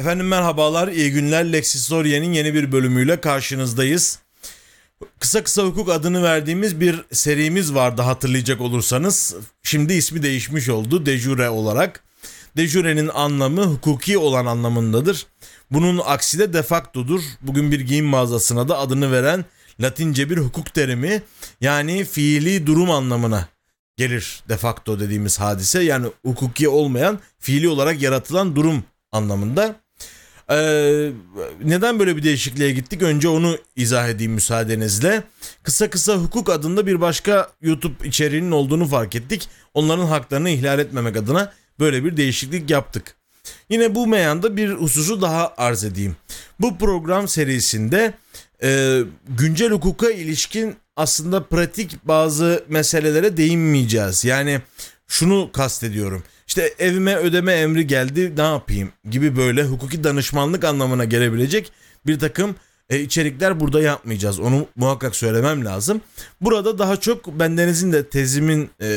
Efendim merhabalar, iyi günler. Lex Historia'nın yeni bir bölümüyle karşınızdayız. Kısa kısa hukuk adını verdiğimiz bir serimiz vardı hatırlayacak olursanız. Şimdi ismi değişmiş oldu dejure olarak. Dejure'nin anlamı hukuki olan anlamındadır. Bunun aksi de de facto'dur. Bugün bir giyim mağazasına da adını veren Latince bir hukuk terimi yani fiili durum anlamına gelir de facto dediğimiz hadise. Yani hukuki olmayan fiili olarak yaratılan durum anlamında. Ee, neden böyle bir değişikliğe gittik? Önce onu izah edeyim müsaadenizle. Kısa kısa hukuk adında bir başka YouTube içeriğinin olduğunu fark ettik. Onların haklarını ihlal etmemek adına böyle bir değişiklik yaptık. Yine bu meyanda bir hususu daha arz edeyim. Bu program serisinde e, güncel hukuka ilişkin aslında pratik bazı meselelere değinmeyeceğiz. Yani şunu kastediyorum. İşte evime ödeme emri geldi ne yapayım gibi böyle hukuki danışmanlık anlamına gelebilecek bir takım e, içerikler burada yapmayacağız. Onu muhakkak söylemem lazım. Burada daha çok bendenizin de tezimin e,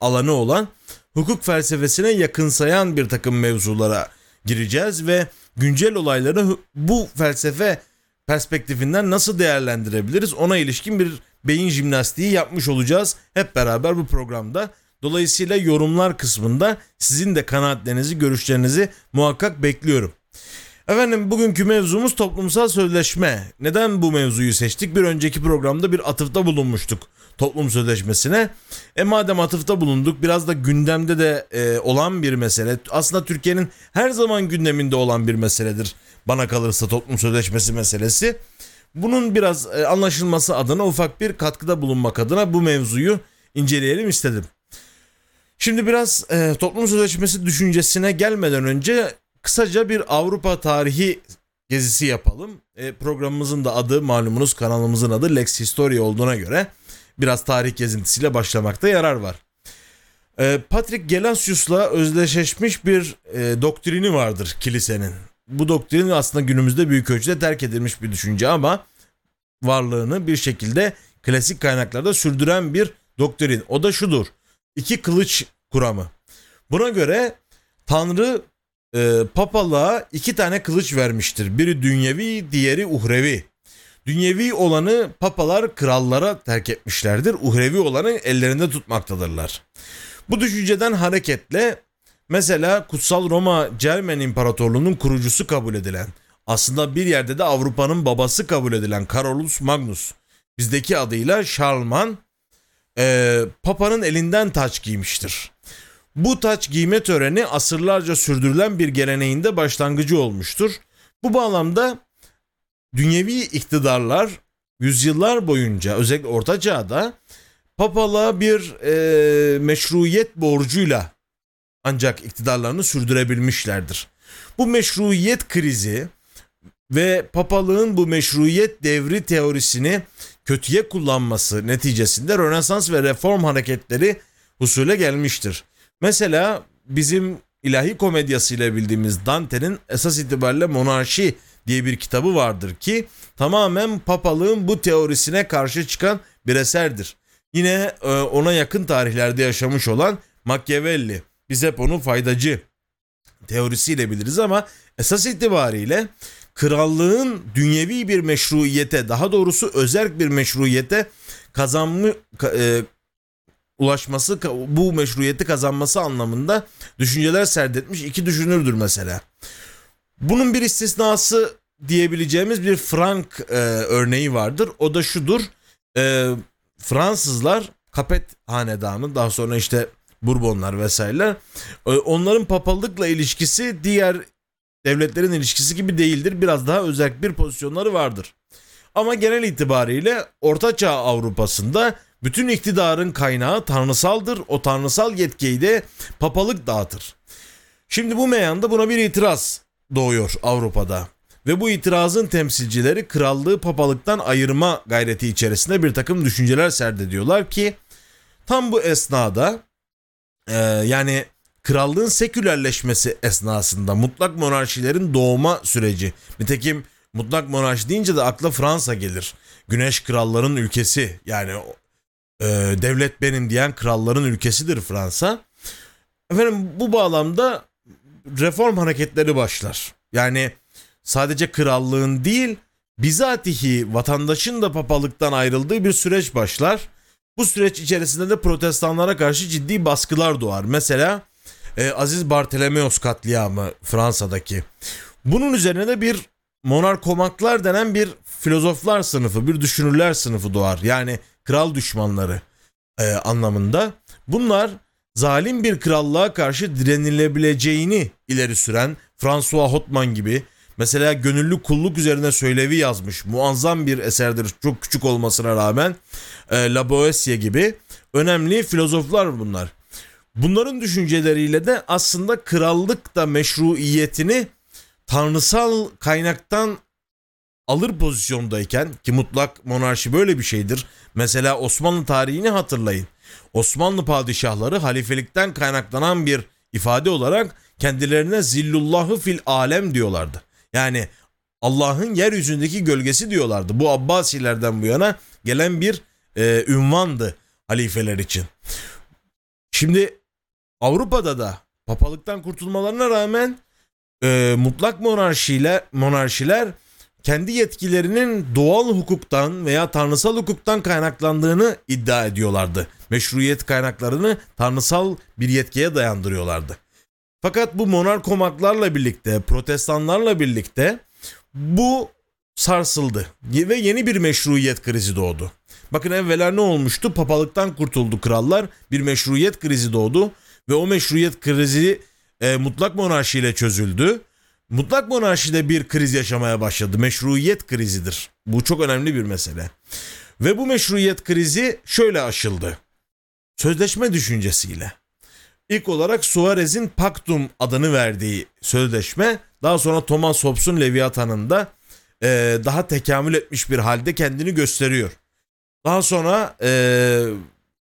alanı olan hukuk felsefesine yakınsayan bir takım mevzulara gireceğiz ve güncel olayları bu felsefe perspektifinden nasıl değerlendirebiliriz ona ilişkin bir beyin jimnastiği yapmış olacağız hep beraber bu programda. Dolayısıyla yorumlar kısmında sizin de kanaatlerinizi, görüşlerinizi muhakkak bekliyorum. Efendim bugünkü mevzumuz toplumsal sözleşme. Neden bu mevzuyu seçtik? Bir önceki programda bir atıfta bulunmuştuk toplum sözleşmesine. E madem atıfta bulunduk biraz da gündemde de e, olan bir mesele. Aslında Türkiye'nin her zaman gündeminde olan bir meseledir. Bana kalırsa toplum sözleşmesi meselesi. Bunun biraz e, anlaşılması adına ufak bir katkıda bulunmak adına bu mevzuyu inceleyelim istedim. Şimdi biraz e, toplum sözleşmesi düşüncesine gelmeden önce kısaca bir Avrupa tarihi gezisi yapalım. E, programımızın da adı malumunuz kanalımızın adı Lex Historia olduğuna göre biraz tarih gezintisiyle başlamakta yarar var. E, Patrick Gelasius'la özdeşleşmiş bir e, doktrini vardır kilisenin. Bu doktrin aslında günümüzde büyük ölçüde terk edilmiş bir düşünce ama varlığını bir şekilde klasik kaynaklarda sürdüren bir doktrin. O da şudur iki kılıç kuramı. Buna göre Tanrı e, papalığa iki tane kılıç vermiştir. Biri dünyevi, diğeri uhrevi. Dünyevi olanı papalar krallara terk etmişlerdir. Uhrevi olanı ellerinde tutmaktadırlar. Bu düşünceden hareketle mesela Kutsal Roma Cermen İmparatorluğu'nun kurucusu kabul edilen, aslında bir yerde de Avrupa'nın babası kabul edilen Carolus Magnus, bizdeki adıyla Charlemagne e, Papa'nın elinden taç giymiştir. Bu taç giyme töreni asırlarca sürdürülen bir geleneğinde başlangıcı olmuştur. Bu bağlamda dünyevi iktidarlar yüzyıllar boyunca özellikle Orta Çağ'da papalığa bir e, meşruiyet borcuyla ancak iktidarlarını sürdürebilmişlerdir. Bu meşruiyet krizi ve papalığın bu meşruiyet devri teorisini kötüye kullanması neticesinde Rönesans ve reform hareketleri husule gelmiştir. Mesela bizim ilahi komedyasıyla bildiğimiz Dante'nin esas itibariyle monarşi diye bir kitabı vardır ki tamamen papalığın bu teorisine karşı çıkan bir eserdir. Yine e, ona yakın tarihlerde yaşamış olan Machiavelli. Biz hep onu faydacı teorisiyle biliriz ama esas itibariyle krallığın dünyevi bir meşruiyete daha doğrusu özerk bir meşruiyete kazanma e, ulaşması bu meşruiyeti kazanması anlamında düşünceler serdetmiş iki düşünürdür mesela. Bunun bir istisnası diyebileceğimiz bir Frank e, örneği vardır. O da şudur. E, Fransızlar Kapet hanedanı daha sonra işte Bourbonlar vesaireler e, onların papalıkla ilişkisi diğer devletlerin ilişkisi gibi değildir. Biraz daha özel bir pozisyonları vardır. Ama genel itibariyle Orta Çağ Avrupa'sında bütün iktidarın kaynağı tanrısaldır. O tanrısal yetkiyi de papalık dağıtır. Şimdi bu meyanda buna bir itiraz doğuyor Avrupa'da. Ve bu itirazın temsilcileri krallığı papalıktan ayırma gayreti içerisinde bir takım düşünceler serdediyorlar ki tam bu esnada e, yani krallığın sekülerleşmesi esnasında mutlak monarşilerin doğma süreci. Nitekim mutlak monarşi deyince de akla Fransa gelir. Güneş kralların ülkesi yani e, devlet benim diyen kralların ülkesidir Fransa. Efendim bu bağlamda reform hareketleri başlar. Yani sadece krallığın değil bizatihi vatandaşın da papalıktan ayrıldığı bir süreç başlar. Bu süreç içerisinde de protestanlara karşı ciddi baskılar doğar. Mesela e, Aziz Bartolomeos katliamı Fransa'daki. Bunun üzerine de bir monarkomaklar denen bir filozoflar sınıfı, bir düşünürler sınıfı doğar. Yani kral düşmanları e, anlamında. Bunlar zalim bir krallığa karşı direnilebileceğini ileri süren François Hotman gibi mesela gönüllü kulluk üzerine söylevi yazmış muazzam bir eserdir çok küçük olmasına rağmen e, La Boétie gibi önemli filozoflar bunlar. Bunların düşünceleriyle de aslında krallık da meşruiyetini tanrısal kaynaktan alır pozisyondayken ki mutlak monarşi böyle bir şeydir. Mesela Osmanlı tarihini hatırlayın. Osmanlı padişahları halifelikten kaynaklanan bir ifade olarak kendilerine zillullahı fil alem diyorlardı. Yani Allah'ın yeryüzündeki gölgesi diyorlardı. Bu Abbasilerden bu yana gelen bir e, ünvandı halifeler için. Şimdi Avrupa'da da papalıktan kurtulmalarına rağmen e, mutlak monarşiler, monarşiler kendi yetkilerinin doğal hukuktan veya tanrısal hukuktan kaynaklandığını iddia ediyorlardı. Meşruiyet kaynaklarını tanrısal bir yetkiye dayandırıyorlardı. Fakat bu monarkomaklarla birlikte, protestanlarla birlikte bu sarsıldı ve yeni bir meşruiyet krizi doğdu. Bakın evveler ne olmuştu? Papalıktan kurtuldu krallar, bir meşruiyet krizi doğdu ve o meşruiyet krizi e, mutlak monarşiyle çözüldü. Mutlak monarşide bir kriz yaşamaya başladı. Meşruiyet krizidir. Bu çok önemli bir mesele. Ve bu meşruiyet krizi şöyle aşıldı. Sözleşme düşüncesiyle. İlk olarak Suarez'in Pactum adını verdiği sözleşme daha sonra Thomas Hobbes'un Leviathan'ın da e, daha tekamül etmiş bir halde kendini gösteriyor. Daha sonra e,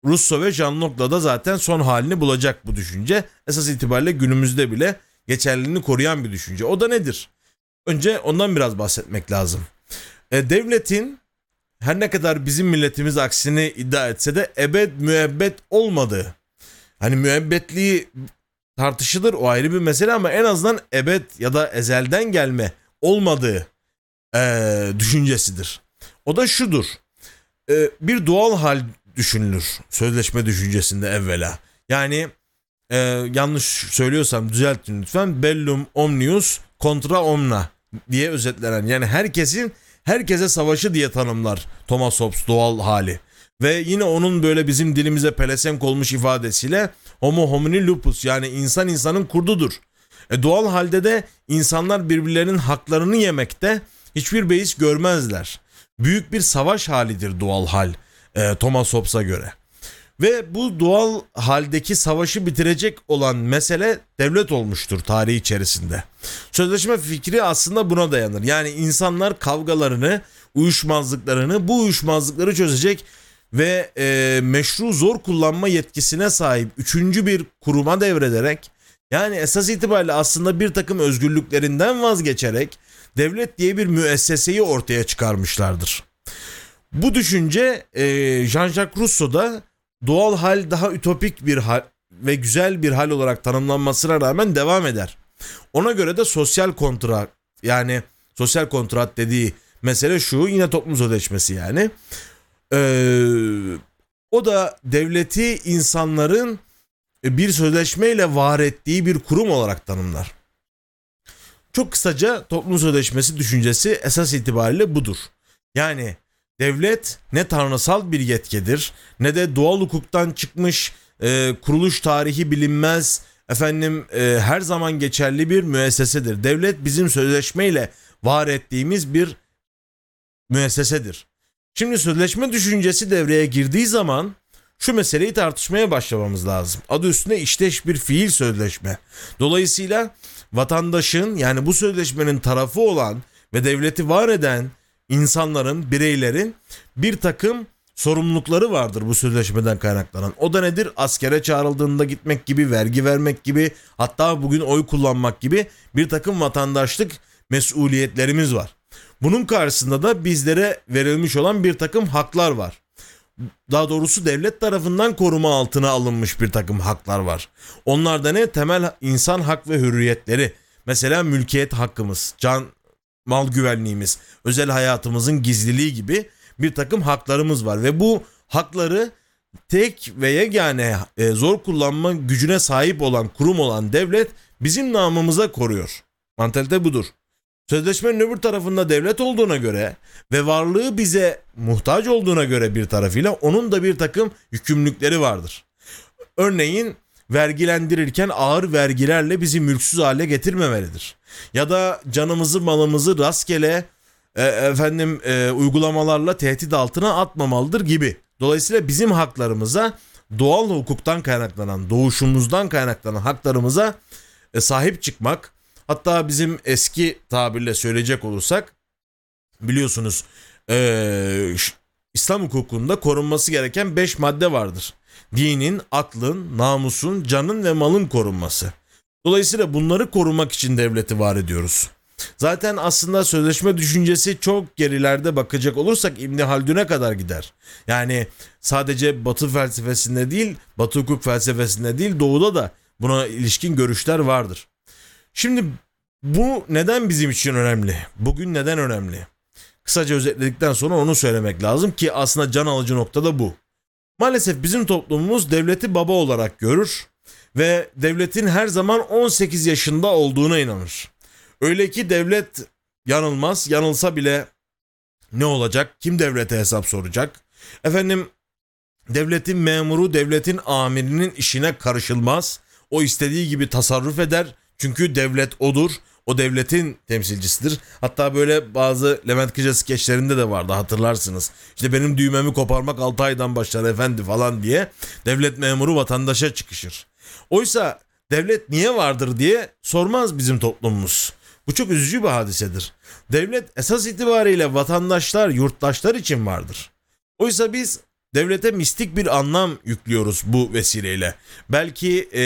Russo ve Jean Locke'la da zaten son halini bulacak bu düşünce. Esas itibariyle günümüzde bile geçerliliğini koruyan bir düşünce. O da nedir? Önce ondan biraz bahsetmek lazım. E, devletin her ne kadar bizim milletimiz aksini iddia etse de ebed müebbet olmadığı. Hani müebbetliği tartışılır o ayrı bir mesele ama en azından ebed ya da ezelden gelme olmadığı e, düşüncesidir. O da şudur. E, bir doğal hal düşünülür sözleşme düşüncesinde evvela. Yani e, yanlış söylüyorsam düzeltin lütfen. Bellum omnius contra omna diye özetlenen yani herkesin herkese savaşı diye tanımlar Thomas Hobbes doğal hali. Ve yine onun böyle bizim dilimize pelesenk olmuş ifadesiyle homo homini lupus yani insan insanın kurdudur. E, doğal halde de insanlar birbirlerinin haklarını yemekte hiçbir beis görmezler. Büyük bir savaş halidir doğal hal e, Thomas Hobbes'a göre. Ve bu doğal haldeki savaşı bitirecek olan mesele devlet olmuştur tarihi içerisinde. Sözleşme fikri aslında buna dayanır. Yani insanlar kavgalarını, uyuşmazlıklarını, bu uyuşmazlıkları çözecek ve e, meşru zor kullanma yetkisine sahip üçüncü bir kuruma devrederek yani esas itibariyle aslında bir takım özgürlüklerinden vazgeçerek devlet diye bir müesseseyi ortaya çıkarmışlardır. Bu düşünce e, Jean-Jacques Rousseau'da doğal hal daha ütopik bir hal ve güzel bir hal olarak tanımlanmasına rağmen devam eder. Ona göre de sosyal kontrat yani sosyal kontrat dediği mesele şu yine toplum sözleşmesi yani. Ee, o da devleti insanların bir sözleşmeyle var ettiği bir kurum olarak tanımlar. Çok kısaca toplum sözleşmesi düşüncesi esas itibariyle budur. Yani devlet ne tanrısal bir yetkidir ne de doğal hukuktan çıkmış e, kuruluş tarihi bilinmez efendim e, her zaman geçerli bir müessesedir. Devlet bizim sözleşmeyle var ettiğimiz bir müessesedir. Şimdi sözleşme düşüncesi devreye girdiği zaman şu meseleyi tartışmaya başlamamız lazım. Adı üstünde işteş bir fiil sözleşme. Dolayısıyla vatandaşın yani bu sözleşmenin tarafı olan ve devleti var eden insanların, bireylerin bir takım sorumlulukları vardır bu sözleşmeden kaynaklanan. O da nedir? Askere çağrıldığında gitmek gibi, vergi vermek gibi, hatta bugün oy kullanmak gibi bir takım vatandaşlık mesuliyetlerimiz var. Bunun karşısında da bizlere verilmiş olan bir takım haklar var. Daha doğrusu devlet tarafından koruma altına alınmış bir takım haklar var. Onlar da ne? Temel insan hak ve hürriyetleri. Mesela mülkiyet hakkımız, can mal güvenliğimiz, özel hayatımızın gizliliği gibi bir takım haklarımız var ve bu hakları tek ve yegane e, zor kullanma gücüne sahip olan kurum olan devlet bizim namımıza koruyor. Mantalite budur. Sözleşmenin öbür tarafında devlet olduğuna göre ve varlığı bize muhtaç olduğuna göre bir tarafıyla onun da bir takım yükümlülükleri vardır. Örneğin vergilendirirken ağır vergilerle bizi mülksüz hale getirmemelidir. Ya da canımızı malımızı rastgele e, efendim e, uygulamalarla tehdit altına atmamalıdır gibi. Dolayısıyla bizim haklarımıza doğal hukuktan kaynaklanan, doğuşumuzdan kaynaklanan haklarımıza e, sahip çıkmak. Hatta bizim eski tabirle söyleyecek olursak biliyorsunuz e, İslam hukukunda korunması gereken 5 madde vardır. Dinin, aklın, namusun, canın ve malın korunması. Dolayısıyla bunları korumak için devleti var ediyoruz. Zaten aslında sözleşme düşüncesi çok gerilerde bakacak olursak İbni Haldun'e kadar gider. Yani sadece Batı felsefesinde değil, Batı hukuk felsefesinde değil, Doğu'da da buna ilişkin görüşler vardır. Şimdi bu neden bizim için önemli? Bugün neden önemli? Kısaca özetledikten sonra onu söylemek lazım ki aslında can alıcı nokta da bu. Maalesef bizim toplumumuz devleti baba olarak görür ve devletin her zaman 18 yaşında olduğuna inanır. Öyle ki devlet yanılmaz, yanılsa bile ne olacak? Kim devlete hesap soracak? Efendim devletin memuru, devletin amirinin işine karışılmaz. O istediği gibi tasarruf eder. Çünkü devlet odur. O devletin temsilcisidir. Hatta böyle bazı Levent Kıca skeçlerinde de vardı hatırlarsınız. İşte benim düğmemi koparmak 6 aydan başlar efendi falan diye devlet memuru vatandaşa çıkışır. Oysa devlet niye vardır diye sormaz bizim toplumumuz. Bu çok üzücü bir hadisedir. Devlet esas itibariyle vatandaşlar, yurttaşlar için vardır. Oysa biz devlete mistik bir anlam yüklüyoruz bu vesileyle. Belki e,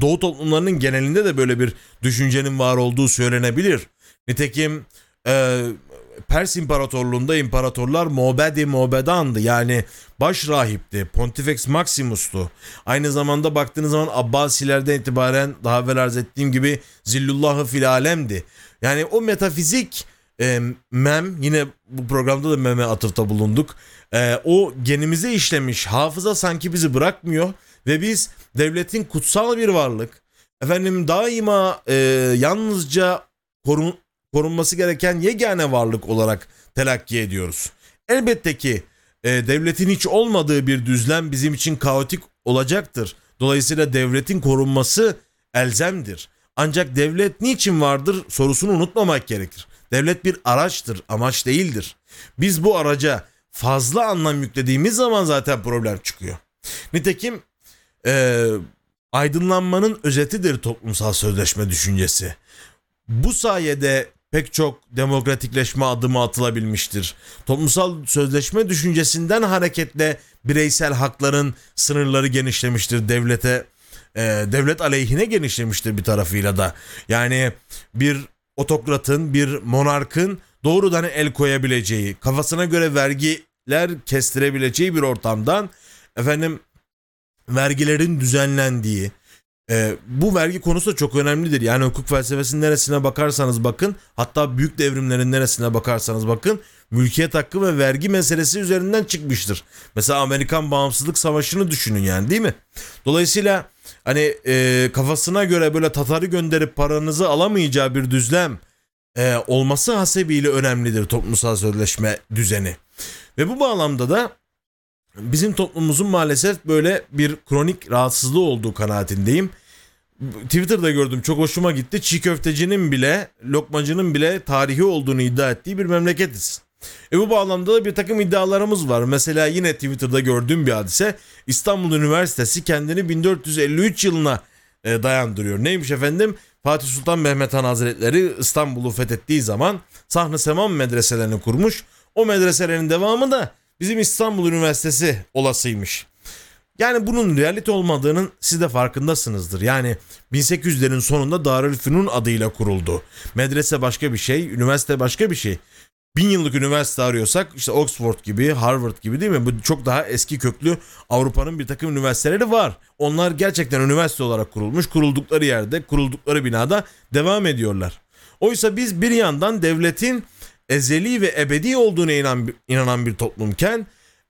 Doğu toplumlarının genelinde de böyle bir düşüncenin var olduğu söylenebilir. Nitekim e, Pers İmparatorluğunda imparatorlar Mobedi Mobedan'dı. Yani baş rahipti. Pontifex Maximus'tu. Aynı zamanda baktığınız zaman Abbasilerden itibaren daha evvel arz ettiğim gibi Zillullahı fil alemdi. Yani o metafizik e, mem yine bu programda da meme atıfta bulunduk. E, o genimize işlemiş hafıza sanki bizi bırakmıyor ve biz devletin kutsal bir varlık efendim daima e, yalnızca korun, korunması gereken yegane varlık olarak telakki ediyoruz. Elbette ki e, devletin hiç olmadığı bir düzlem bizim için kaotik olacaktır. Dolayısıyla devletin korunması elzemdir. Ancak devlet niçin vardır sorusunu unutmamak gerekir. Devlet bir araçtır, amaç değildir. Biz bu araca fazla anlam yüklediğimiz zaman zaten problem çıkıyor. Nitekim e, aydınlanmanın özetidir toplumsal sözleşme düşüncesi. Bu sayede pek çok demokratikleşme adımı atılabilmiştir. Toplumsal sözleşme düşüncesinden hareketle bireysel hakların sınırları genişlemiştir devlete e, devlet aleyhine genişlemiştir bir tarafıyla da. Yani bir otokratın, bir monarkın doğrudan el koyabileceği, kafasına göre vergiler kestirebileceği bir ortamdan efendim vergilerin düzenlendiği, e, bu vergi konusu da çok önemlidir. Yani hukuk felsefesinin neresine bakarsanız bakın, hatta büyük devrimlerin neresine bakarsanız bakın, mülkiyet hakkı ve vergi meselesi üzerinden çıkmıştır. Mesela Amerikan bağımsızlık savaşını düşünün yani değil mi? Dolayısıyla hani e, kafasına göre böyle Tatar'ı gönderip paranızı alamayacağı bir düzlem e, olması hasebiyle önemlidir toplumsal sözleşme düzeni. Ve bu bağlamda da bizim toplumumuzun maalesef böyle bir kronik rahatsızlığı olduğu kanaatindeyim. Twitter'da gördüm çok hoşuma gitti. Çiğ köftecinin bile, lokmacının bile tarihi olduğunu iddia ettiği bir memleketiz. E bu bağlamda da bir takım iddialarımız var. Mesela yine Twitter'da gördüğüm bir hadise İstanbul Üniversitesi kendini 1453 yılına e, dayandırıyor. Neymiş efendim? Fatih Sultan Mehmet Han Hazretleri İstanbul'u fethettiği zaman Sahne Seman medreselerini kurmuş. O medreselerin devamı da bizim İstanbul Üniversitesi olasıymış. Yani bunun realite olmadığının siz de farkındasınızdır. Yani 1800'lerin sonunda Darülfünun adıyla kuruldu. Medrese başka bir şey, üniversite başka bir şey. Bin yıllık üniversite arıyorsak işte Oxford gibi, Harvard gibi değil mi? Bu çok daha eski köklü Avrupa'nın bir takım üniversiteleri var. Onlar gerçekten üniversite olarak kurulmuş. Kuruldukları yerde, kuruldukları binada devam ediyorlar. Oysa biz bir yandan devletin ezeli ve ebedi olduğuna inan, inanan bir toplumken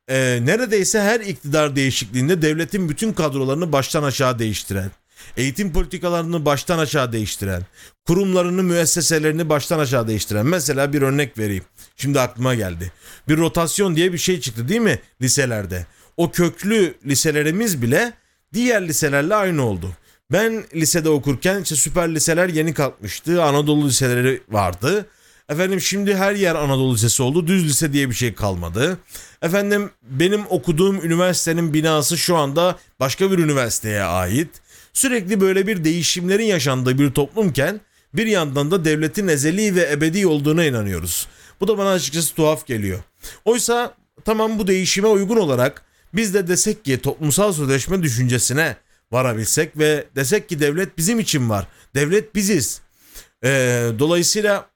e, neredeyse her iktidar değişikliğinde devletin bütün kadrolarını baştan aşağı değiştiren, eğitim politikalarını baştan aşağı değiştiren, kurumlarını, müesseselerini baştan aşağı değiştiren. Mesela bir örnek vereyim. Şimdi aklıma geldi. Bir rotasyon diye bir şey çıktı değil mi liselerde? O köklü liselerimiz bile diğer liselerle aynı oldu. Ben lisede okurken işte süper liseler yeni kalkmıştı. Anadolu liseleri vardı. Efendim şimdi her yer Anadolu Lisesi oldu. Düz lise diye bir şey kalmadı. Efendim benim okuduğum üniversitenin binası şu anda başka bir üniversiteye ait. Sürekli böyle bir değişimlerin yaşandığı bir toplumken bir yandan da devletin ezeli ve ebedi olduğuna inanıyoruz. Bu da bana açıkçası tuhaf geliyor. Oysa tamam bu değişime uygun olarak biz de desek ki toplumsal sözleşme düşüncesine varabilsek ve desek ki devlet bizim için var. Devlet biziz. Ee, dolayısıyla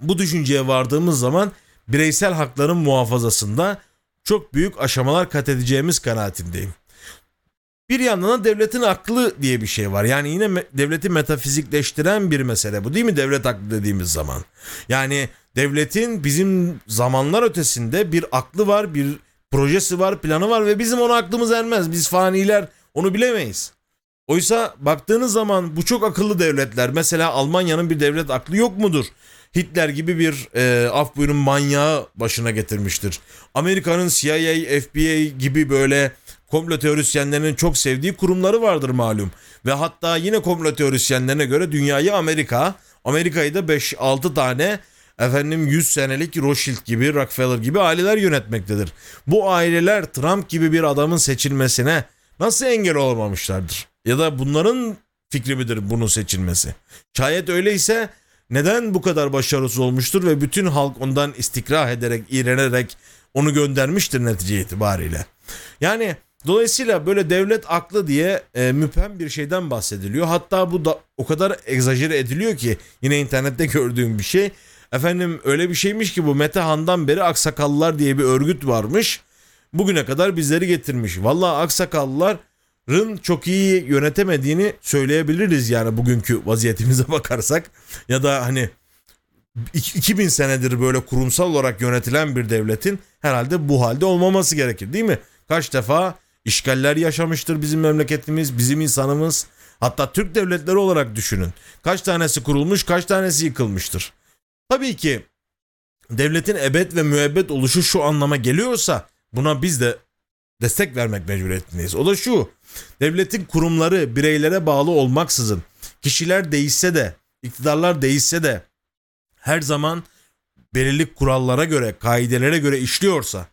bu düşünceye vardığımız zaman bireysel hakların muhafazasında çok büyük aşamalar kat edeceğimiz kanaatindeyim. Bir yandan da devletin aklı diye bir şey var. Yani yine devleti metafizikleştiren bir mesele bu değil mi devlet aklı dediğimiz zaman? Yani devletin bizim zamanlar ötesinde bir aklı var, bir projesi var, planı var ve bizim ona aklımız ermez. Biz faniler onu bilemeyiz. Oysa baktığınız zaman bu çok akıllı devletler. Mesela Almanya'nın bir devlet aklı yok mudur? Hitler gibi bir e, af buyurun manyağı başına getirmiştir. Amerika'nın CIA, FBI gibi böyle komplo teorisyenlerinin çok sevdiği kurumları vardır malum. Ve hatta yine komplo teorisyenlerine göre dünyayı Amerika, Amerika'yı da 5-6 tane efendim 100 senelik Rothschild gibi, Rockefeller gibi aileler yönetmektedir. Bu aileler Trump gibi bir adamın seçilmesine nasıl engel olamamışlardır? Ya da bunların fikri midir bunun seçilmesi? Şayet öyleyse neden bu kadar başarısız olmuştur ve bütün halk ondan istikrah ederek, iğrenerek onu göndermiştir netice itibariyle. Yani dolayısıyla böyle devlet aklı diye e, müphem bir şeyden bahsediliyor. Hatta bu da o kadar egzajere ediliyor ki yine internette gördüğüm bir şey. Efendim öyle bir şeymiş ki bu Mete Han'dan beri Aksakallılar diye bir örgüt varmış. Bugüne kadar bizleri getirmiş. Vallahi Aksakallıların çok iyi yönetemediğini söyleyebiliriz yani bugünkü vaziyetimize bakarsak. Ya da hani 2000 senedir böyle kurumsal olarak yönetilen bir devletin herhalde bu halde olmaması gerekir değil mi? Kaç defa işgaller yaşamıştır bizim memleketimiz, bizim insanımız. Hatta Türk devletleri olarak düşünün. Kaç tanesi kurulmuş, kaç tanesi yıkılmıştır. Tabii ki devletin ebed ve müebbet oluşu şu anlama geliyorsa buna biz de destek vermek mecburiyetindeyiz. O da şu. Devletin kurumları bireylere bağlı olmaksızın kişiler değişse de, iktidarlar değişse de her zaman belirli kurallara göre, kaidelere göre işliyorsa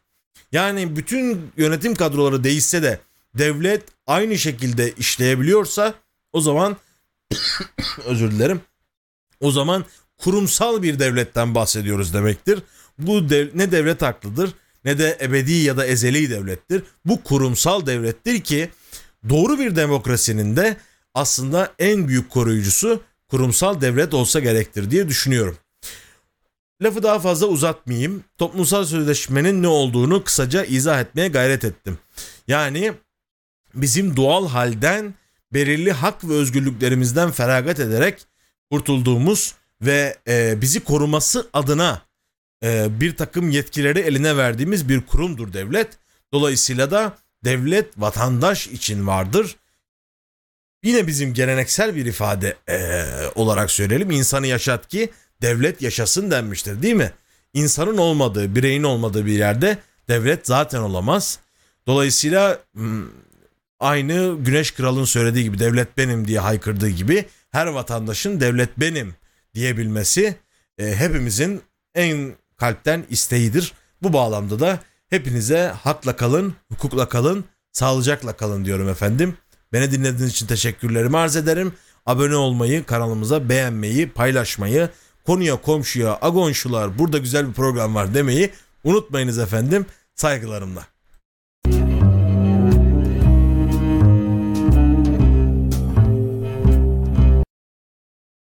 yani bütün yönetim kadroları değişse de devlet aynı şekilde işleyebiliyorsa o zaman özür dilerim. O zaman kurumsal bir devletten bahsediyoruz demektir. Bu dev, ne devlet haklıdır ne de ebedi ya da ezeli devlettir. Bu kurumsal devlettir ki doğru bir demokrasinin de aslında en büyük koruyucusu kurumsal devlet olsa gerektir diye düşünüyorum. Lafı daha fazla uzatmayayım. Toplumsal sözleşmenin ne olduğunu kısaca izah etmeye gayret ettim. Yani bizim doğal halden belirli hak ve özgürlüklerimizden feragat ederek kurtulduğumuz ve e, bizi koruması adına e, bir takım yetkileri eline verdiğimiz bir kurumdur devlet. Dolayısıyla da devlet vatandaş için vardır. Yine bizim geleneksel bir ifade e, olarak söyleyelim. İnsanı yaşat ki devlet yaşasın denmiştir değil mi? İnsanın olmadığı, bireyin olmadığı bir yerde devlet zaten olamaz. Dolayısıyla aynı Güneş Kral'ın söylediği gibi devlet benim diye haykırdığı gibi her vatandaşın devlet benim diyebilmesi e, hepimizin en kalpten isteğidir. Bu bağlamda da hepinize hakla kalın, hukukla kalın, sağlıcakla kalın diyorum efendim. Beni dinlediğiniz için teşekkürlerimi arz ederim. Abone olmayı, kanalımıza beğenmeyi, paylaşmayı, konuya komşuya agonşular burada güzel bir program var demeyi unutmayınız efendim. Saygılarımla.